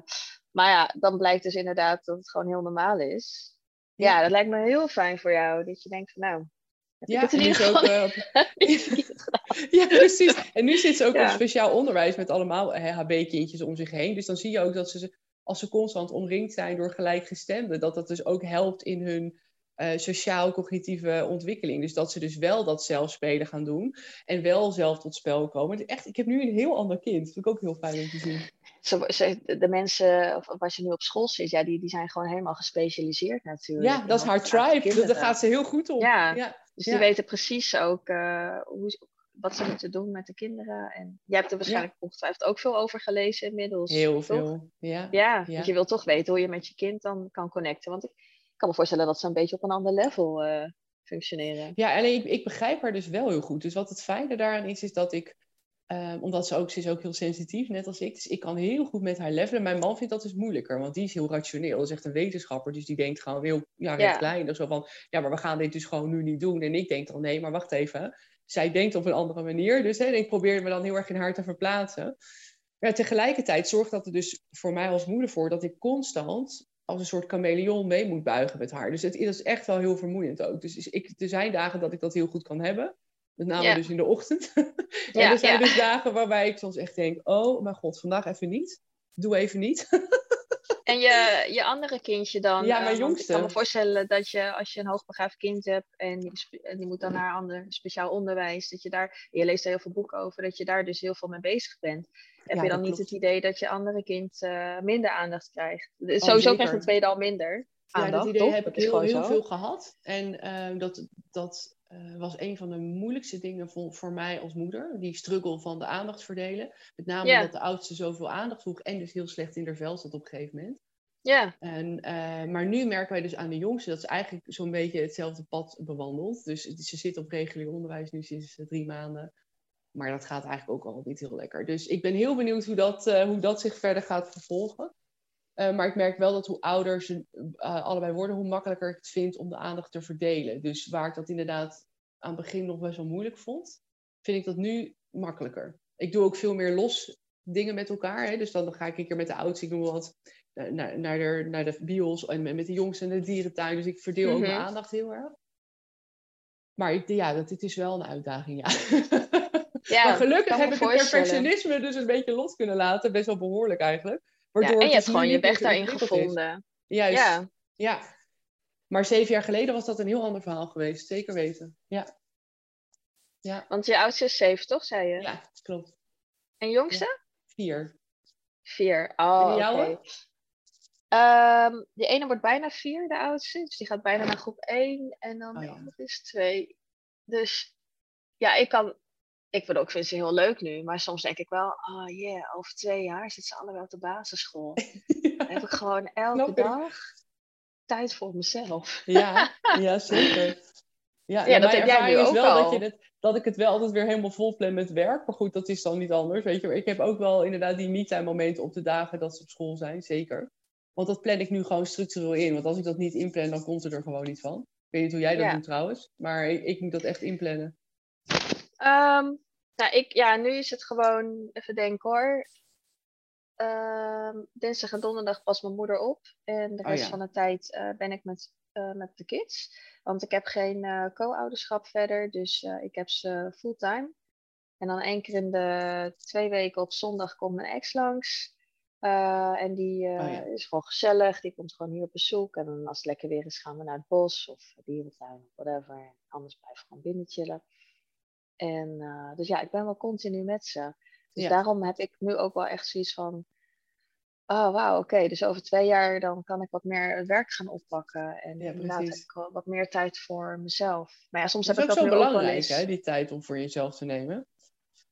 maar ja, dan blijkt dus inderdaad dat het gewoon heel normaal is. Ja, ja dat lijkt me heel fijn voor jou. Dat je denkt van nou, ja, het is ook, uh, ja, precies. En nu zit ze ook ja. op speciaal onderwijs met allemaal HB-kindjes om zich heen. Dus dan zie je ook dat ze, als ze constant omringd zijn door gelijkgestemden, dat dat dus ook helpt in hun uh, sociaal-cognitieve ontwikkeling. Dus dat ze dus wel dat zelfspelen gaan doen en wel zelf tot spel komen. Echt, ik heb nu een heel ander kind. Dat vind ik ook heel fijn om te zien. Zo, de mensen of waar ze nu op school zit, ja, die, die zijn gewoon helemaal gespecialiseerd natuurlijk. Ja, dat is haar tribe. Daar gaat ze heel goed om. Ja, ja. dus die weten precies ook uh, hoe, wat ze moeten doen met de kinderen. En jij hebt er waarschijnlijk ja. ongetwijfeld ook veel over gelezen inmiddels. Heel toch? veel, ja. Ja, want je wilt toch weten hoe je met je kind dan kan connecten. Want ik kan me voorstellen dat ze een beetje op een ander level uh, functioneren. Ja, alleen ik, ik begrijp haar dus wel heel goed. Dus wat het fijne daaraan is, is dat ik Um, omdat ze ook, ze is ook heel sensitief, net als ik. Dus ik kan heel goed met haar levelen. Mijn man vindt dat dus moeilijker, want die is heel rationeel. Dat is echt een wetenschapper, dus die denkt gewoon heel ja, rechtlijnig. Zo van, ja, maar we gaan dit dus gewoon nu niet doen. En ik denk dan, nee, maar wacht even. Zij denkt op een andere manier. Dus hè, ik probeer me dan heel erg in haar te verplaatsen. Maar tegelijkertijd zorgt dat er dus voor mij als moeder voor... dat ik constant als een soort chameleon mee moet buigen met haar. Dus het is echt wel heel vermoeiend ook. Dus ik, er zijn dagen dat ik dat heel goed kan hebben. Met name dus in de ochtend. en er zijn dus dagen waarbij ik soms echt denk: oh mijn god, vandaag even niet. Doe even niet. en je, je andere kindje dan? Ja, mijn jongste. Ik kan me voorstellen dat je als je een hoogbegaafd kind hebt en die, die moet dan naar ander speciaal onderwijs, dat je daar, je leest er heel veel boeken over, dat je daar dus heel veel mee bezig bent. heb Ja, je dan niet klopt. het idee dat je andere kind eh, minder aandacht krijgt. Dus Oh, sowieso zeker. krijgt de tweede al minder Ja, dat idee toch? heb Dat ik heel, heel zo. veel gehad. En ehm, dat, dat eh, was een van de moeilijkste dingen voor, voor mij als moeder. Die struggle van de aandacht verdelen. Met name omdat de oudste zoveel aandacht vroeg en dus heel slecht in haar vel zat op een gegeven moment. Ja, En, eh, maar nu merken wij dus aan de jongste dat ze eigenlijk zo'n beetje hetzelfde pad bewandelt. Dus ze zit op regulier onderwijs nu sinds eh, drie maanden. Maar dat gaat eigenlijk ook al niet heel lekker. Dus ik ben heel benieuwd hoe dat, hoe dat zich verder gaat vervolgen. Eh, maar ik merk wel dat hoe ouder ze eh, allebei worden, hoe makkelijker ik het vind om de aandacht te verdelen. Dus waar ik dat inderdaad aan het begin nog best wel moeilijk vond, vind ik dat nu makkelijker. Ik doe ook veel meer los dingen met elkaar. Hè? Dus dan ga ik een keer met de oudste, ik wat, naar, naar, naar, de, naar de bios en met de jongste en de dierentuin. Dus ik verdeel ook mijn Mhm. aandacht heel erg. Maar ik, ja, dat, het is wel een uitdaging, ja. ja maar gelukkig heb ik het perfectionisme dus een beetje los kunnen laten. Best wel behoorlijk eigenlijk. Ja, Waardoor en je hebt gewoon je weg daarin is. gevonden. Juist, ja. Ja, Maar zeven jaar geleden was dat een heel ander verhaal geweest. Zeker weten. Ja, want je oudste is zeven, toch, zei je? ja klopt. En jongste? Vier. Vier. Oh, oké. jouwe? Ehm, die ene wordt bijna vier, de oudste. Dus die gaat bijna naar groep één. En dan Oh, de ja. andere is twee. Dus ja, ik kan... Ik vind ook vind ze heel leuk nu. Maar soms denk ik wel, oh yeah, over twee jaar zitten ze allebei op de basisschool. Dan heb ik gewoon elke ik. dag tijd voor mezelf. Ja, ja zeker. Ja, Ja, dat heb jij nu ook wel. Dat, je dat ik het wel altijd weer helemaal vol plan met werk. Maar goed, dat is dan niet anders. Weet je. Maar ik heb ook wel inderdaad die me-time momenten op de dagen dat ze op school zijn. Zeker. Want dat plan ik nu gewoon structureel in. Want als ik dat niet inplan, dan komt het er gewoon niet van. Ik weet niet hoe jij dat Ja. doet trouwens. Maar ik, ik moet dat echt inplannen. Ehm, nou, ik, ja, nu is het gewoon, even denken hoor. Ehm, dinsdag en donderdag pas mijn moeder op. En de Oh, rest ja. van de tijd eh, ben ik met, eh, met de kids. Want ik heb geen eh, co-ouderschap verder. Dus ik heb ze fulltime. En dan één keer in de twee weken op zondag komt mijn ex langs. En die Oh, ja. is gewoon gezellig. Die komt gewoon hier op bezoek. En dan als het lekker weer is, gaan we naar het bos of dierentuin of whatever. En anders blijven we gewoon binnen chillen. En eh, dus ja, ik ben wel continu met ze. Dus Ja. daarom heb ik nu ook wel echt zoiets van. Oh, wauw, oké. Dus over twee jaar dan kan ik wat meer werk gaan oppakken. En Ja, inderdaad heb ik wat meer tijd voor mezelf. Maar ja, soms Dat heb ik ook dat zo nu ook wel belangrijk, eens. hè, die tijd om voor jezelf te nemen.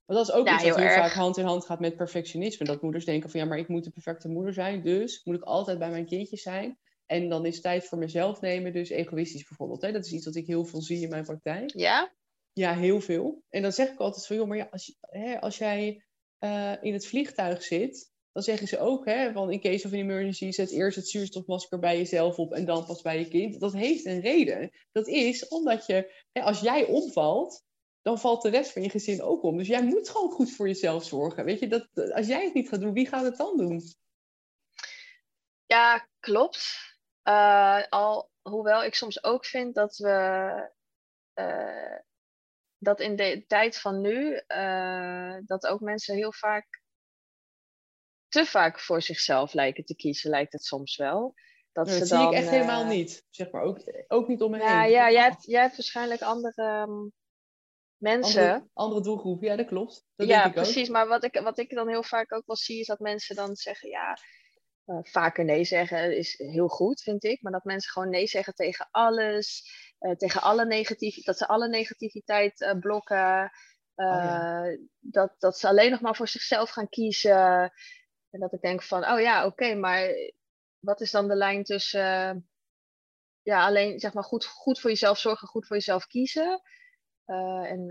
Want dat is ook Ja, iets wat heel vaak hand in hand gaat met perfectionisme. Dat moeders denken van ja, maar ik moet de perfecte moeder zijn. Dus moet ik altijd bij mijn kindjes zijn. En dan is tijd voor mezelf nemen, dus egoïstisch bijvoorbeeld. Hè? Dat is iets wat ik heel veel zie in mijn praktijk. Ja? Ja, heel veel. En dan zeg ik altijd van, joh, maar ja, als, hè, als jij eh, in het vliegtuig zit, dan zeggen ze ook, hè, van in case of an emergency, zet eerst het zuurstofmasker bij jezelf op en dan pas bij je kind. Dat heeft een reden. Dat is omdat je, hè, als jij omvalt, dan valt de rest van je gezin ook om. Dus jij moet gewoon goed voor jezelf zorgen. Weet je, dat, als jij het niet gaat doen, wie gaat het dan doen? Ja, klopt. Eh, al, hoewel ik soms ook vind dat we eh, dat in de tijd van nu, eh, dat ook mensen heel vaak te vaak voor zichzelf lijken te kiezen, lijkt het soms wel. Dat Nou, ze dat zie ik echt helemaal eh, niet. Zeg maar, ook, ook niet om me Nou heen. ja, jij hebt, jij hebt waarschijnlijk andere ehm, mensen. andere, andere doelgroep, ja, dat klopt. Dat ja, denk ik ook. precies. Maar wat ik, wat ik dan heel vaak ook wel zie, is dat mensen dan zeggen, ja, eh, vaker nee zeggen is heel goed, vind ik. Maar dat mensen gewoon nee zeggen tegen alles, eh, tegen alle negativiteit, dat ze alle negativiteit eh, blokken. Oh ja. eh, dat, dat ze alleen nog maar voor zichzelf gaan kiezen. En dat ik denk van, oh ja, oké, maar wat is dan de lijn tussen, ja, alleen zeg maar goed, goed voor jezelf zorgen, goed voor jezelf kiezen. en,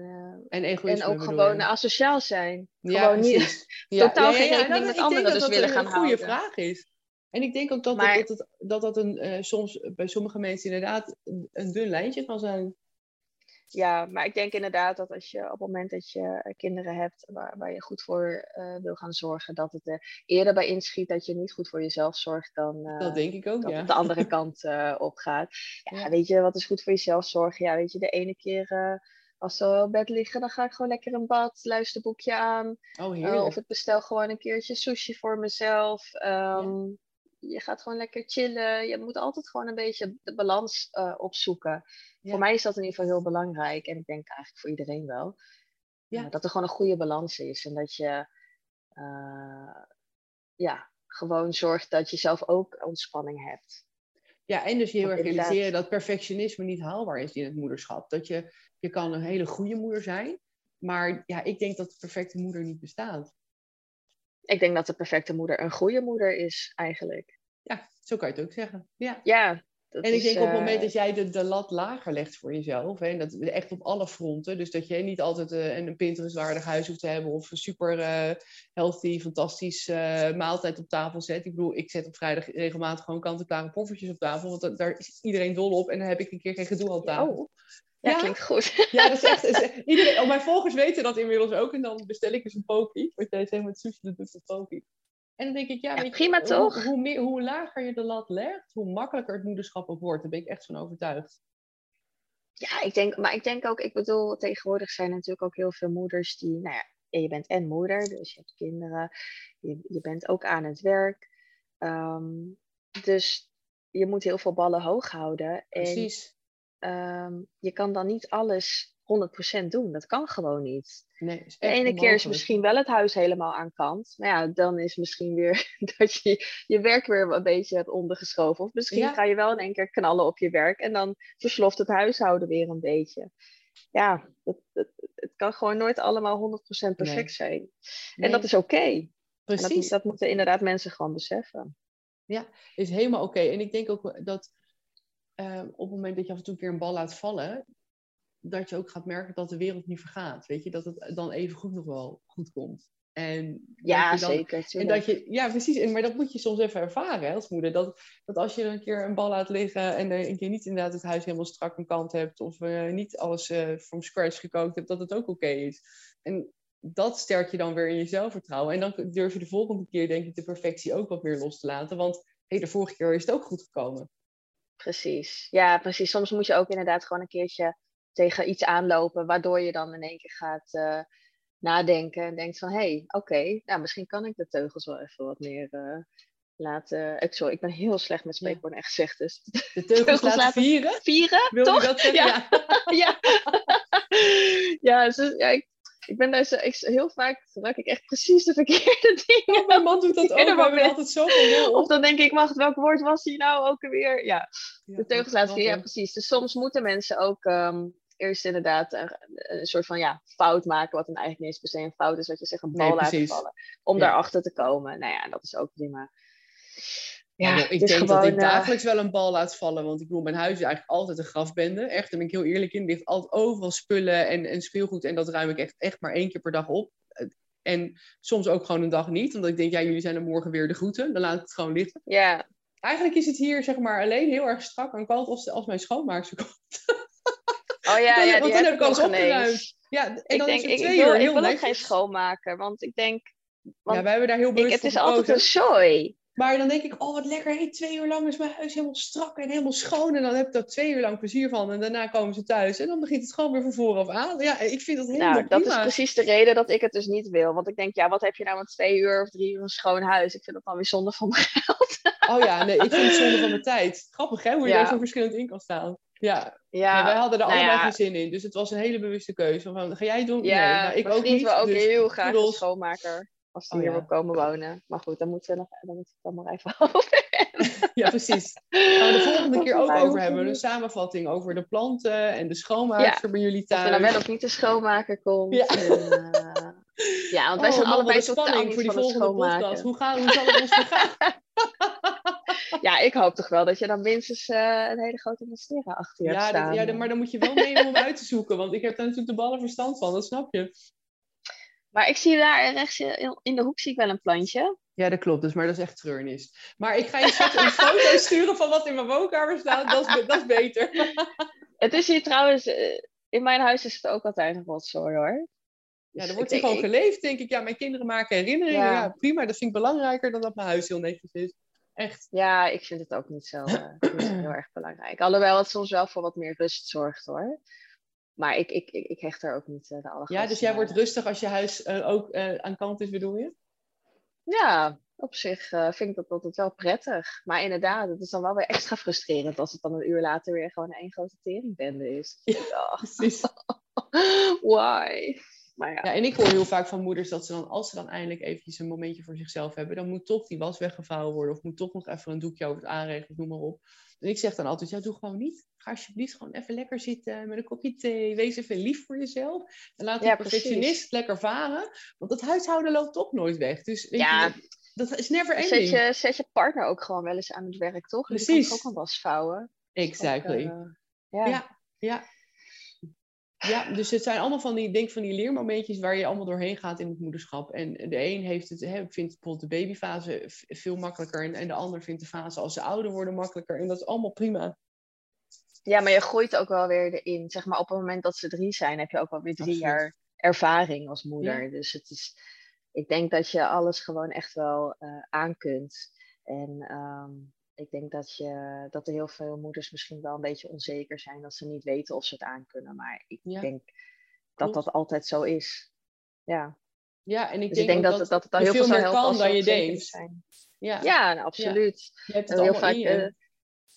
En egoïsme en ook gewoon asociaal zijn. Ja, gewoon niet. Ja, totaal geen en rekening dat- met anderen dus dat willen dat gaan een goede houden. vraag is. En ik denk ook dat, Maar- dat, dat, dat, dat een, eh, soms bij sommige mensen inderdaad een, een dun lijntje kan zijn. Ja, maar ik denk inderdaad dat als je op het moment dat je eh, kinderen hebt waar, waar je goed voor eh, wil gaan zorgen, dat het er eerder bij inschiet dat je niet goed voor jezelf zorgt dan eh, dat denk ik ook, dat ja. het de andere kant eh, op gaat. Ja, Ja. weet je, wat is goed voor jezelf zorgen? Ja, weet je, de ene keer als ze op bed liggen, dan ga ik gewoon lekker in bad, luister een boekje aan. Oh, of ik bestel gewoon een keertje sushi voor mezelf. Ehm, Je gaat gewoon lekker chillen. Je moet altijd gewoon een beetje de balans eh, opzoeken. Ja. Voor mij is dat in ieder geval heel belangrijk. En ik denk eigenlijk voor iedereen wel. Ja. Eh, dat er gewoon een goede balans is. En dat je ja, gewoon zorgt dat je zelf ook ontspanning hebt. Ja, en dus je heel erg realiseren dat perfectionisme niet haalbaar is in het moederschap. Dat je, je kan een hele goede moeder zijn, maar ja, ik denk dat de perfecte moeder niet bestaat. Ik denk dat de perfecte moeder een goede moeder is, eigenlijk. Ja, zo kan je het ook zeggen. Ja, ja en ik denk op het moment eh, dat jij de, de lat lager legt voor jezelf, hè, dat echt op alle fronten, dus dat je niet altijd uh, een Pinterest-waardig huis hoeft te hebben of een super uh, healthy, fantastisch maaltijd op tafel zet. Ik bedoel, ik zet op vrijdag regelmatig gewoon kant-en-klare poffertjes op tafel, want daar is iedereen dol op en dan heb ik een keer geen gedoe op tafel. Oh. Ja, ja, klinkt goed. Ja, dat is echt. Is, iedereen, al mijn volgers weten dat inmiddels ook. En dan bestel ik eens een pokie. Wat jij zegt met sushi, dat doet een pokie. En dan denk ik, ja, weet je, prima toch? Hoe, meer, hoe lager je de lat legt, hoe makkelijker het moederschap ook wordt. Daar ben ik echt van overtuigd. Ja, ik denk, maar ik denk ook, ik bedoel, tegenwoordig zijn er natuurlijk ook heel veel moeders die, nou ja, je bent en moeder, dus je hebt kinderen, je, je bent ook aan het werk. Ehm, dus je moet heel veel ballen hoog houden. Precies. En, um, je kan dan niet alles 100% doen. Dat kan gewoon niet. Nee, de ene keer is misschien wel het huis helemaal aan kant. Maar ja, dan is misschien weer dat je je werk weer een beetje hebt ondergeschoven. Of misschien ga je wel in één keer knallen op je werk. En dan versloft het huishouden weer een beetje. Ja, het, het, het kan gewoon nooit allemaal 100% perfect zijn. En dat is oké. Precies. Dat, dat, moeten inderdaad mensen gewoon beseffen. Ja, is helemaal oké. En ik denk ook dat uh, op het moment dat je af en toe een keer een bal laat vallen, dat je ook gaat merken dat de wereld niet vergaat. Weet je, dat het dan even goed nog wel goed komt. En ja, zeker. En dat je, ja, precies. En, maar dat moet je soms even ervaren als moeder. Dat, dat als je een keer een bal laat liggen en een keer niet inderdaad het huis helemaal strak in kant hebt. Of uh, niet alles uh, from scratch gekookt hebt, dat het ook oké is. En dat sterk je dan weer in je zelfvertrouwen. En dan durf je de volgende keer, denk ik, de perfectie ook wat meer los te laten. Want hey, de vorige keer is het ook goed gekomen. Precies. Ja, precies. Soms moet je ook inderdaad gewoon een keertje tegen iets aanlopen, waardoor je dan in één keer gaat uh, nadenken en denkt van hé, hey, oké, nou misschien kan ik de teugels wel even wat meer uh, laten. Ik, sorry, ik ben heel slecht met spreekwoorden en gezegd. Dus de teugels, laten, vieren? Vieren, Wil toch? Je dat zeggen? Ja. ja. ja, dus, ja ik, ik ben daar zo, ik, heel vaak gebruik ik echt precies de verkeerde dingen. mijn man doet dat ook, we hebben altijd zoveel Of dan denk ik, wacht, welk woord was hier nou ook alweer? Ja, ja de teugels ja precies. Dus soms moeten mensen ook um, eerst inderdaad een, een, soort van ja, fout maken, wat dan eigenlijk niet eens per se een fout is, wat je zegt, een bal laten vallen. Om daarachter te komen. Nou ja, dat is ook prima. Ja, ja ik denk dat ik eh, dagelijks wel een bal laat vallen. Want ik bedoel, mijn huis is eigenlijk altijd een grafbende. Echt, daar ben ik heel eerlijk in. Er ligt altijd overal spullen en, en speelgoed. En dat ruim ik echt, echt maar één keer per dag op. En soms ook gewoon een dag niet. Omdat ik denk, ja, jullie zijn er morgen weer de groeten. Dan laat ik het gewoon liggen. Ja. Eigenlijk is het hier, zeg maar, alleen heel erg strak en kalt als, als mijn schoonmaakster komt. Oh ja, ja want dan heb ik alles opgeruimd. Ja, en ik dan denk, is het twee ik wil, uur ik wil ook geen schoonmaker, want ik denk... Want ja, wij hebben daar heel bewust ik, Het is altijd een zooi. Maar dan denk ik, oh wat lekker, hey, twee uur lang is mijn huis helemaal strak en helemaal schoon. En dan heb ik daar twee uur lang plezier van. En daarna komen ze thuis en dan begint het gewoon weer van vooraf aan. Ja, ik vind dat helemaal Nou, dat is precies de reden dat ik het dus niet wil. Want ik denk, ja, wat heb je nou met twee uur of drie uur een schoon huis? Ik vind dat dan weer zonde van mijn geld. Oh ja, nee, ik vind het zonde van mijn tijd. Grappig hè, hoe je ja. daar zo verschillend in kan staan. Ja, ja, wij hadden er nou allebei ja. geen zin in. Dus het was een hele bewuste keuze. Van, ga jij doen? Ja, nee, nou, ik ook niet. wil ook dus heel graag een schoonmaker. Als die Oh, hier ja. wil komen wonen. Maar goed, dan moeten we, nog, dan moeten we het dan maar even over hebben. Ja, precies. Gaan we de volgende keer ook over hebben. Een samenvatting over de planten en de schoonmaakster bij jullie Of er thuis. dan wel of niet een schoonmaker komt. Ja. En, eh, ja, want wij Oh, zijn man, allebei totaal spanning niet voor die van volgende podcast. Hoe, gaan, hoe zal het ons vergaan? Ja, ik hoop toch wel dat je dan minstens eh, een hele grote investering achter je hebt Ja, staan. dat, ja, maar dan moet je wel nemen om uit te zoeken. Want ik heb daar natuurlijk de ballen verstand van, dat snap je. Maar ik zie daar rechts in in de hoek zie ik wel een plantje. Ja, dat klopt. Dus, maar dat is echt treurnis. Maar ik ga je straks een foto sturen van wat in mijn woonkamer staat. Dat is, dat is beter. Het is hier trouwens, eh, in mijn huis is het ook altijd een rotzooi hoor. Ja, Dus er wordt hier gewoon geleefd, denk ik. Ja, mijn kinderen maken herinneringen. Ja. Ja. prima. Dat vind ik belangrijker dan dat mijn huis heel netjes is. Echt. Ja, ik vind het ook niet zo, eh, niet zo heel erg belangrijk. Alhoewel het soms wel voor wat meer rust zorgt hoor. Maar ik, ik, ik, ik hecht er ook niet eh, de allergrootste Ja, dus jij wordt rustig als je huis eh, ook eh, aan kant is, bedoel je? Ja, op zich vind ik dat altijd wel prettig. Maar inderdaad, het is dan wel weer extra frustrerend als het dan een uur later weer gewoon één grote teringbende is. Ja, Ja, Precies. Why? Maar ja. ja. en ik hoor heel vaak van moeders dat ze dan, als ze dan eindelijk eventjes een momentje voor zichzelf hebben, dan moet toch die was weggevouwen worden of moet toch nog even een doekje over het aanregelen, noem maar op. En ik zeg dan altijd, ja, doe gewoon niet. Ga alsjeblieft gewoon even lekker zitten met een kopje thee. Wees even lief voor jezelf. En laat Ja, perfectionist precies. lekker varen. Want dat huishouden loopt toch nooit weg. Dus weet Ja. je, dat, is never Zet ending. je, zet je partner ook gewoon wel eens aan het werk, toch? Die kan Precies. ook een was vouwen. Exactly. Ook, eh, ja. Ja, ja. Ja, dus het zijn allemaal van die, denk van die leermomentjes waar je allemaal doorheen gaat in het moederschap. En de een heeft het, hè, vindt bijvoorbeeld de babyfase veel makkelijker en, en de ander vindt de fase als ze ouder worden makkelijker. En dat is allemaal prima. Ja, maar je groeit ook wel weer erin. Zeg maar op het moment dat ze drie zijn, heb je ook wel weer drie Absoluut. jaar ervaring als moeder. Dus het is, ik denk dat je alles gewoon echt wel eh aan kunt. En ehm, ik denk dat, je, dat er heel veel moeders misschien wel een beetje onzeker zijn dat ze niet weten of ze het aan kunnen. Maar ik Ja. denk dat Klopt. dat altijd zo is. Ja, Ja, en ik dus denk, ik denk dat, het- dat het dan heel veel meer kan dan je denkt. zijn. Ja, Ja, nou, absoluut. je hebt het heel vaak eh,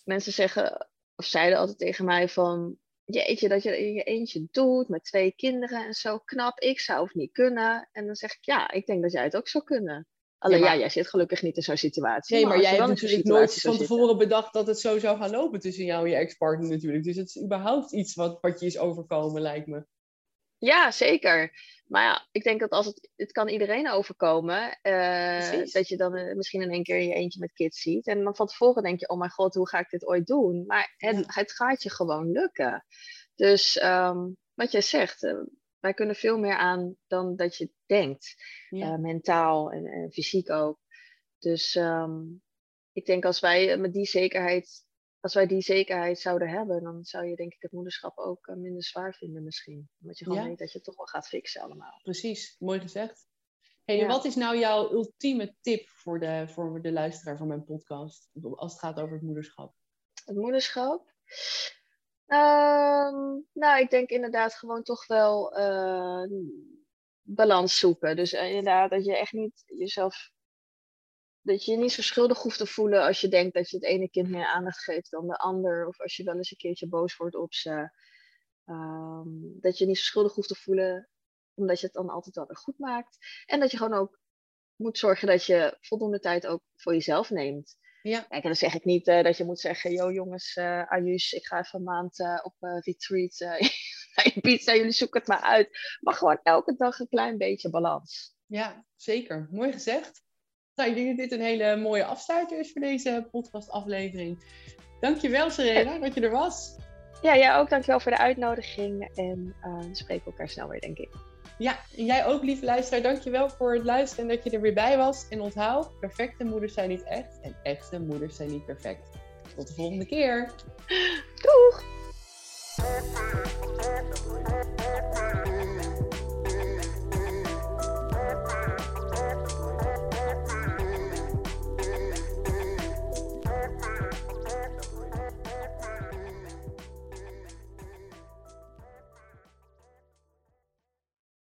mensen zeggen, of zeiden altijd tegen mij van, jeetje, dat je dat in je eentje doet met twee kinderen en zo, knap, ik zou het niet kunnen. En dan zeg ik, ja, ik denk dat jij het ook zou kunnen. Alleen Ja, jij zit gelukkig niet in zo'n situatie. Nee, maar jij hebt natuurlijk nooit van zitten- tevoren bedacht dat het zo zou gaan lopen tussen jou en je ex-partner natuurlijk. Dus het is überhaupt iets wat, wat je is overkomen, lijkt me. Ja, zeker. Maar ja, ik denk dat als het, het kan iedereen overkomen, eh, dat je dan eh, misschien in één keer in je eentje met kids ziet. En dan van tevoren denk je, oh mijn god, hoe ga ik dit ooit doen? Maar het, Ja. het gaat je gewoon lukken. Dus ehm, wat jij zegt, eh, wij kunnen veel meer aan dan dat je denkt. Ja. Eh, mentaal en, en fysiek ook. Dus ehm, ik denk als wij eh, met die zekerheid, als wij die zekerheid zouden hebben, dan zou je denk ik het moederschap ook eh, minder zwaar vinden misschien. Omdat je gewoon Ja. weet dat je het toch wel gaat fixen allemaal. Precies, mooi gezegd. Hey, en wat is nou jouw ultieme tip voor de, voor de luisteraar van mijn podcast? Als het gaat over het moederschap. Het moederschap? Ehm, nou, ik denk inderdaad gewoon toch wel eh, balans zoeken. Dus eh, inderdaad dat je echt niet jezelf... Dat je je niet zo schuldig hoeft te voelen als je denkt dat je het ene kind meer aandacht geeft dan de ander. Of als je wel eens een keertje boos wordt op ze. Ehm, dat je niet zo schuldig hoeft te voelen omdat je het dan altijd wel weer goed maakt. En dat je gewoon ook moet zorgen dat je voldoende tijd ook voor jezelf neemt. Ja. Kijk, en dan zeg ik niet eh, dat je moet zeggen, yo jongens, Ayush, ik ga even een maand eh, op retreat naar Ibiza, jullie zoeken het maar uit. Maar gewoon elke dag een klein beetje balans. Ja, zeker. Mooi gezegd. Nou, ik denk dat dit een hele mooie afsluiter is voor deze podcastaflevering. Dankjewel, Serena, dat je er was. Ja, jij ook, dankjewel voor de uitnodiging. En we spreken elkaar snel weer, denk ik. Ja, en jij ook, lieve luisteraar. Dankjewel voor het luisteren en dat je er weer bij was. En onthoud, perfecte moeders zijn niet echt en echte moeders zijn niet perfect. Tot de volgende keer. Doeg!